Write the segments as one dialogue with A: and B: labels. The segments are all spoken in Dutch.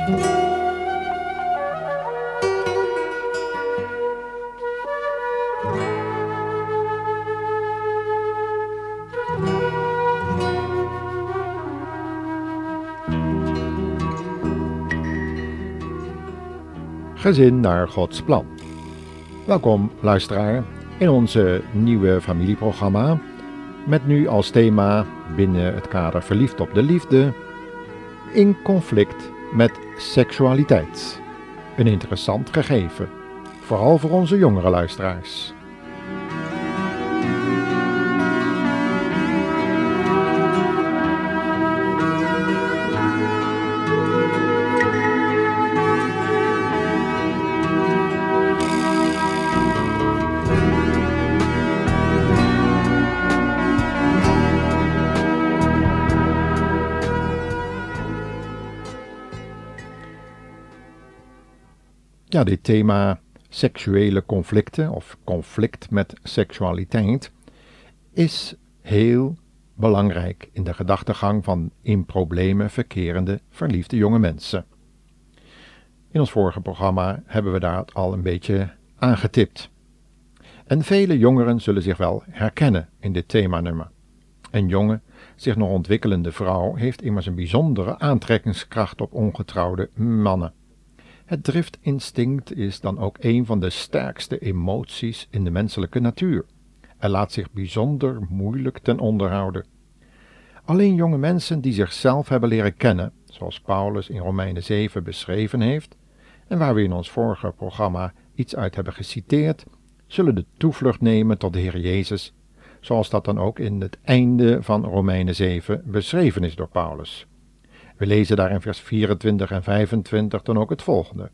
A: Gezin naar Gods plan. Welkom luisteraar in onze nieuwe familieprogramma met nu als thema binnen het kader Verliefd op de Liefde in conflict met seksualiteit. Een interessant gegeven, vooral voor onze jongere luisteraars. Ja, dit thema seksuele conflicten of conflict met seksualiteit is heel belangrijk in de gedachtegang van in problemen verkerende verliefde jonge mensen. In ons vorige programma hebben we daar al een beetje aangetipt. En vele jongeren zullen zich wel herkennen in dit themanummer. Een jonge, zich nog ontwikkelende vrouw heeft immers een bijzondere aantrekkingskracht op ongetrouwde mannen. Het driftinstinct is dan ook een van de sterkste emoties in de menselijke natuur en laat zich bijzonder moeilijk ten onderhouden. Alleen jonge mensen die zichzelf hebben leren kennen, zoals Paulus in Romeinen 7 beschreven heeft, en waar we in ons vorige programma iets uit hebben geciteerd, zullen de toevlucht nemen tot de Heer Jezus, zoals dat dan ook in het einde van Romeinen 7 beschreven is door Paulus. We lezen daar in vers 24 en 25 dan ook het volgende.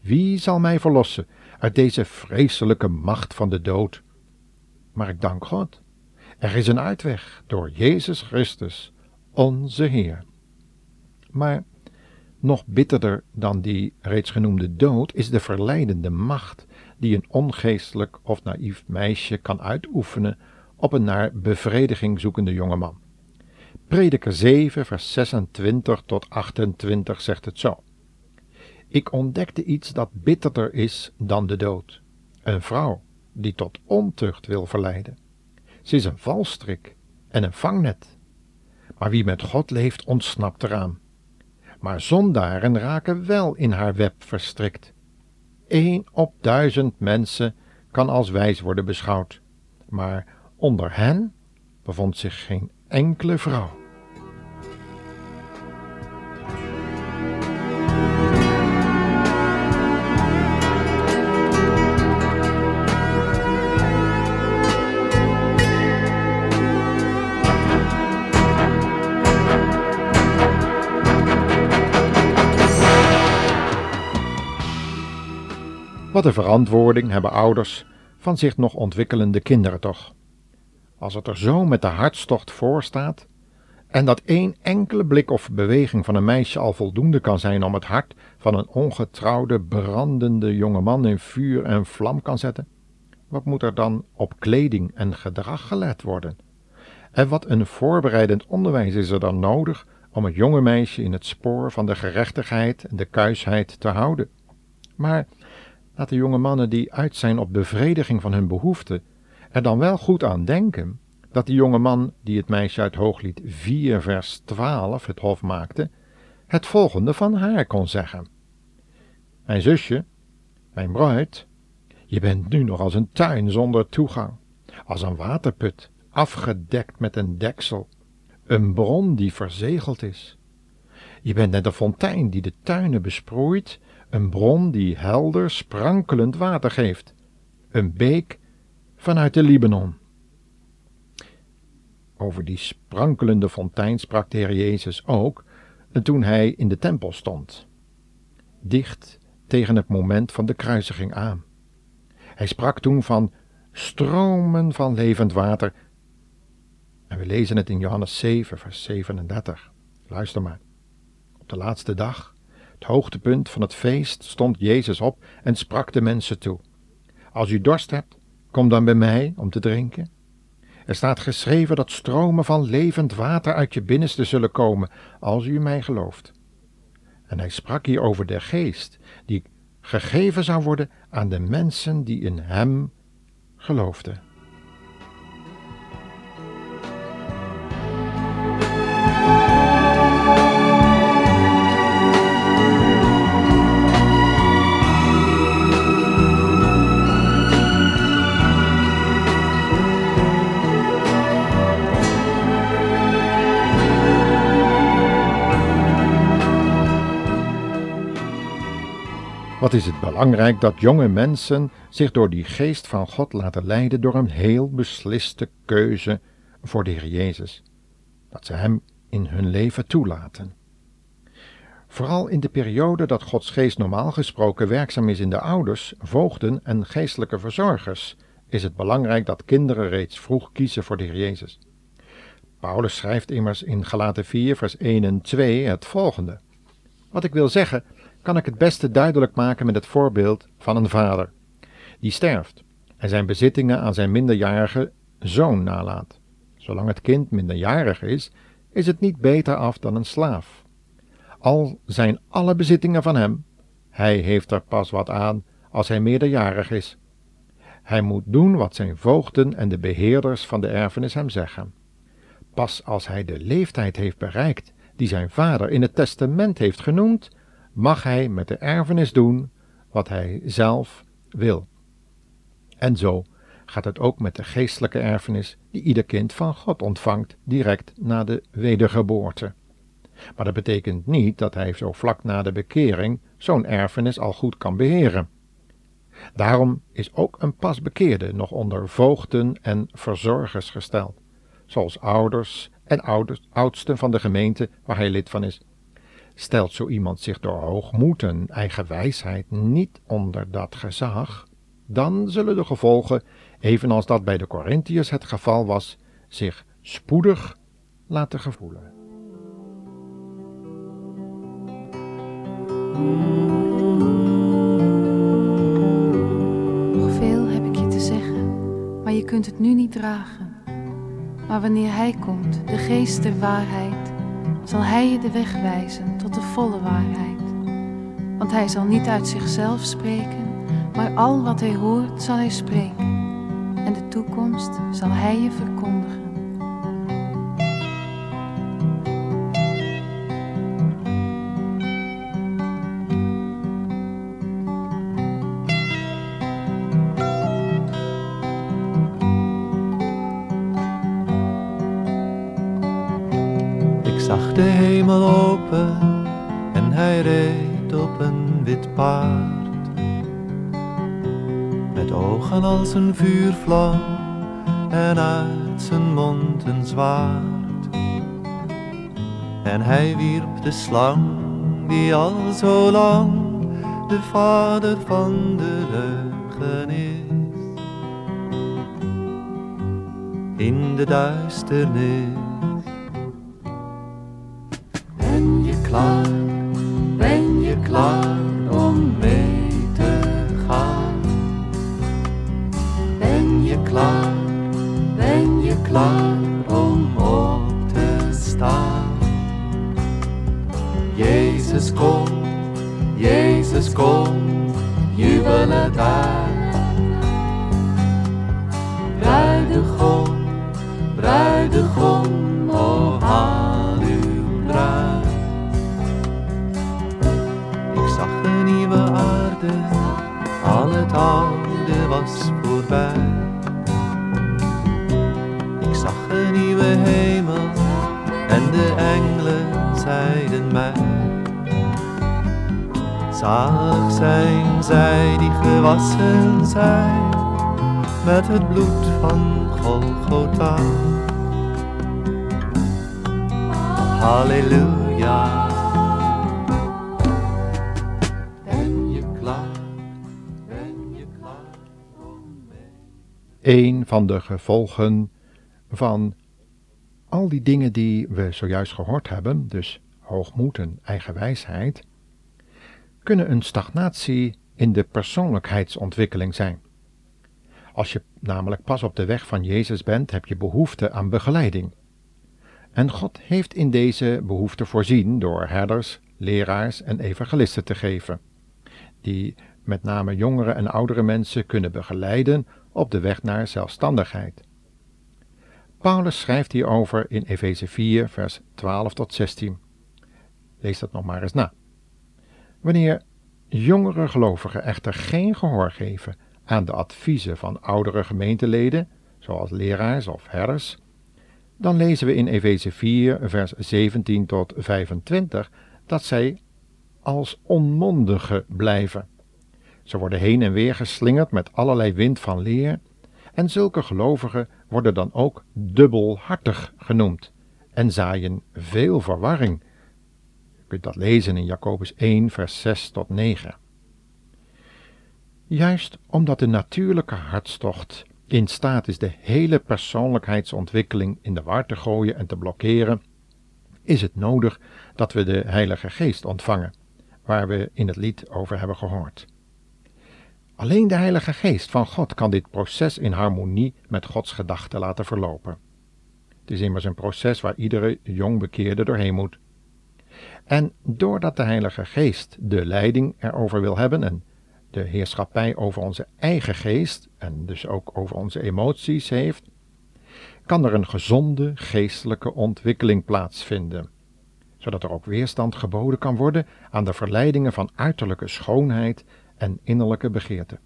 A: Wie zal mij verlossen uit deze vreselijke macht van de dood? Maar ik dank God. Er is een uitweg door Jezus Christus, onze Heer. Maar nog bitterder dan die reeds genoemde dood is de verleidende macht die een ongeestelijk of naïef meisje kan uitoefenen op een naar bevrediging zoekende jongeman. Prediker 7, vers 26 tot 28 zegt het zo. Ik ontdekte iets dat bitterder is dan de dood. Een vrouw die tot ontucht wil verleiden. Ze is een valstrik en een vangnet. Maar wie met God leeft, ontsnapt eraan. Maar zondaren raken wel in haar web verstrikt. Eén op duizend mensen kan als wijs worden beschouwd, maar onder hen bevond zich geen enkele vrouw. Wat een verantwoording hebben ouders van zich nog ontwikkelende kinderen toch? Als het er zo met de hartstocht voor staat, en dat één enkele blik of beweging van een meisje al voldoende kan zijn om het hart van een ongetrouwde, brandende jonge man in vuur en vlam kan zetten, wat moet er dan op kleding en gedrag gelet worden? En wat een voorbereidend onderwijs is er dan nodig om het jonge meisje in het spoor van de gerechtigheid en de kuisheid te houden? Maar Laat de jonge mannen die uit zijn op bevrediging van hun behoeften er dan wel goed aan denken dat die jonge man die het meisje uit Hooglied 4 vers 12 het hof maakte, het volgende van haar kon zeggen. Mijn zusje, mijn bruid, je bent nu nog als een tuin zonder toegang, als een waterput, afgedekt met een deksel, een bron die verzegeld is. Je bent net een fontein die de tuinen besproeit een bron die helder, sprankelend water geeft, een beek vanuit de Libanon. Over die sprankelende fontein sprak de Heer Jezus ook toen hij in de tempel stond, dicht tegen het moment van de kruisiging aan. Hij sprak toen van stromen van levend water. En we lezen het in Johannes 7, vers 37. Luister maar. Op de laatste dag hoogtepunt van het feest stond Jezus op en sprak de mensen toe. Als u dorst hebt, kom dan bij mij om te drinken. Er staat geschreven dat stromen van levend water uit je binnenste zullen komen, als u mij gelooft. En hij sprak hier over de geest, die gegeven zou worden aan de mensen die in hem geloofden. Wat is het belangrijk dat jonge mensen zich door die geest van God laten leiden door een heel besliste keuze voor de Heer Jezus. Dat ze Hem in hun leven toelaten. Vooral in de periode dat Gods geest normaal gesproken werkzaam is in de ouders, voogden en geestelijke verzorgers, is het belangrijk dat kinderen reeds vroeg kiezen voor de Heer Jezus. Paulus schrijft immers in Galaten 4, vers 1 en 2 het volgende. Wat ik wil zeggen, kan ik het beste duidelijk maken met het voorbeeld van een vader die sterft en zijn bezittingen aan zijn minderjarige zoon nalaat. Zolang het kind minderjarig is, is het niet beter af dan een slaaf. Al zijn alle bezittingen van hem, hij heeft er pas wat aan als hij meerderjarig is. Hij moet doen wat zijn voogden en de beheerders van de erfenis hem zeggen. Pas als hij de leeftijd heeft bereikt die zijn vader in het testament heeft genoemd, mag hij met de erfenis doen wat hij zelf wil. En zo gaat het ook met de geestelijke erfenis die ieder kind van God ontvangt direct na de wedergeboorte. Maar dat betekent niet dat hij zo vlak na de bekering zo'n erfenis al goed kan beheren. Daarom is ook een pasbekeerde nog onder voogden en verzorgers gesteld, zoals ouders en oudsten van de gemeente waar hij lid van is. Stelt zo iemand zich door hoogmoed en eigen wijsheid niet onder dat gezag, dan zullen de gevolgen, evenals dat bij de Corinthiërs het geval was, zich spoedig laten gevoelen.
B: Nog veel heb ik je te zeggen, maar je kunt het nu niet dragen. Maar wanneer Hij komt, de geest der waarheid, zal Hij je de weg wijzen tot de volle waarheid. Want Hij zal niet uit zichzelf spreken, maar al wat Hij hoort zal Hij spreken. En de toekomst zal Hij je verkondigen.
C: Paard. Met ogen als een vuurvlam en uit zijn mond een zwaard. En hij wierp de slang die al zo lang de vader van de leugen is. In de duisternis. Ben je klaar? Ben je klaar aarde, al het oude was voorbij. Ik zag een nieuwe hemel en de engelen zeiden mij. Zalig zijn zij die gewassen zijn met het bloed van Golgotha. Halleluja.
A: Een van de gevolgen van al die dingen die we zojuist gehoord hebben, dus hoogmoed en eigenwijsheid, kunnen een stagnatie in de persoonlijkheidsontwikkeling zijn. Als je namelijk pas op de weg van Jezus bent, heb je behoefte aan begeleiding. En God heeft in deze behoefte voorzien door herders, leraars en evangelisten te geven, die met name jongere en oudere mensen kunnen begeleiden op de weg naar zelfstandigheid. Paulus schrijft hierover in Efeze 4, vers 12 tot 16. Lees dat nog maar eens na. Wanneer jongere gelovigen echter geen gehoor geven aan de adviezen van oudere gemeenteleden, zoals leraars of herders, dan lezen we in Efeze 4, vers 17 tot 25 dat zij als onmondigen blijven. Ze worden heen en weer geslingerd met allerlei wind van leer, en zulke gelovigen worden dan ook dubbelhartig genoemd en zaaien veel verwarring. Je kunt dat lezen in Jacobus 1, vers 6 tot 9. Juist omdat de natuurlijke hartstocht in staat is de hele persoonlijkheidsontwikkeling in de war te gooien en te blokkeren, is het nodig dat we de Heilige Geest ontvangen, waar we in het lied over hebben gehoord. Alleen de Heilige Geest van God kan dit proces in harmonie met Gods gedachten laten verlopen. Het is immers een proces waar iedere jong bekeerde doorheen moet. En doordat de Heilige Geest de leiding erover wil hebben en de heerschappij over onze eigen geest en dus ook over onze emoties heeft, kan er een gezonde geestelijke ontwikkeling plaatsvinden, zodat er ook weerstand geboden kan worden aan de verleidingen van uiterlijke schoonheid en innerlijke begeerte.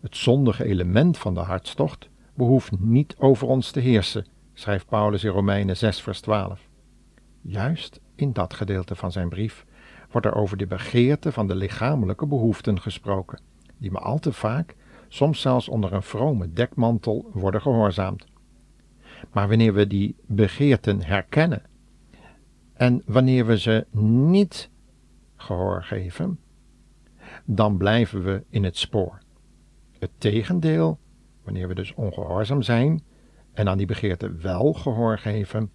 A: Het zondige element van de hartstocht behoeft niet over ons te heersen, schrijft Paulus in Romeinen 6, vers 12. Juist in dat gedeelte van zijn brief wordt er over de begeerte van de lichamelijke behoeften gesproken, die me al te vaak, soms zelfs onder een vrome dekmantel, worden gehoorzaamd. Maar wanneer we die begeerten herkennen en wanneer we ze niet gehoor geven, dan blijven we in het spoor. Het tegendeel, wanneer we dus ongehoorzaam zijn en aan die begeerte wel gehoor geven,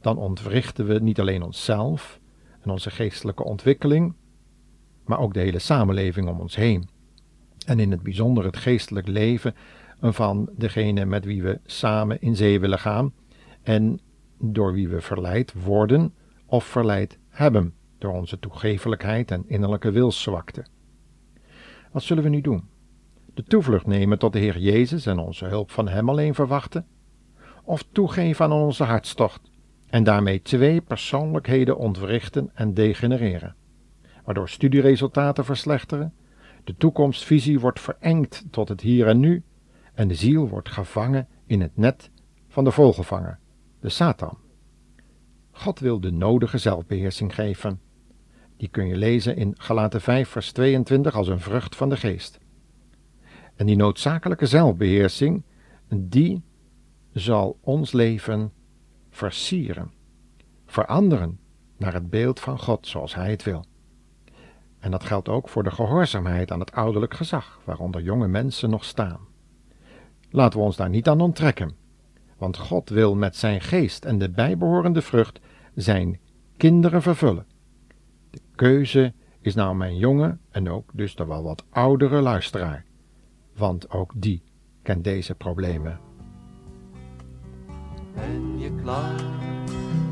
A: dan ontwrichten we niet alleen onszelf en onze geestelijke ontwikkeling, maar ook de hele samenleving om ons heen. En in het bijzonder het geestelijk leven van degene met wie we samen in zee willen gaan en door wie we verleid worden of verleid hebben door onze toegevelijkheid en innerlijke wilszwakte. Wat zullen we nu doen? De toevlucht nemen tot de Heer Jezus en onze hulp van Hem alleen verwachten? Of toegeven aan onze hartstocht en daarmee twee persoonlijkheden ontwrichten en degenereren, waardoor studieresultaten verslechteren, de toekomstvisie wordt verengd tot het hier en nu en de ziel wordt gevangen in het net van de vogelvanger, de Satan. God wil de nodige zelfbeheersing geven die kun je lezen in Galaten 5, vers 22 als een vrucht van de geest. En die noodzakelijke zelfbeheersing, die zal ons leven versieren, veranderen naar het beeld van God zoals Hij het wil. En dat geldt ook voor de gehoorzaamheid aan het ouderlijk gezag, waaronder jonge mensen nog staan. Laten we ons daar niet aan onttrekken, want God wil met zijn geest en de bijbehorende vrucht zijn kinderen vervullen keuze is nou mijn jonge en ook dus de wel wat oudere luisteraar, want ook die kent deze problemen.
C: Ben je klaar,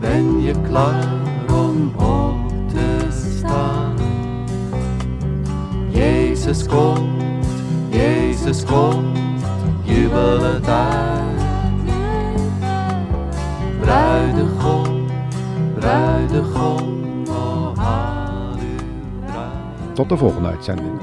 C: ben je klaar om op te staan? Jezus komt, Jezus komt, jubelen daar. Bruidegom, bruidegom.
A: Tot de volgende uitzending.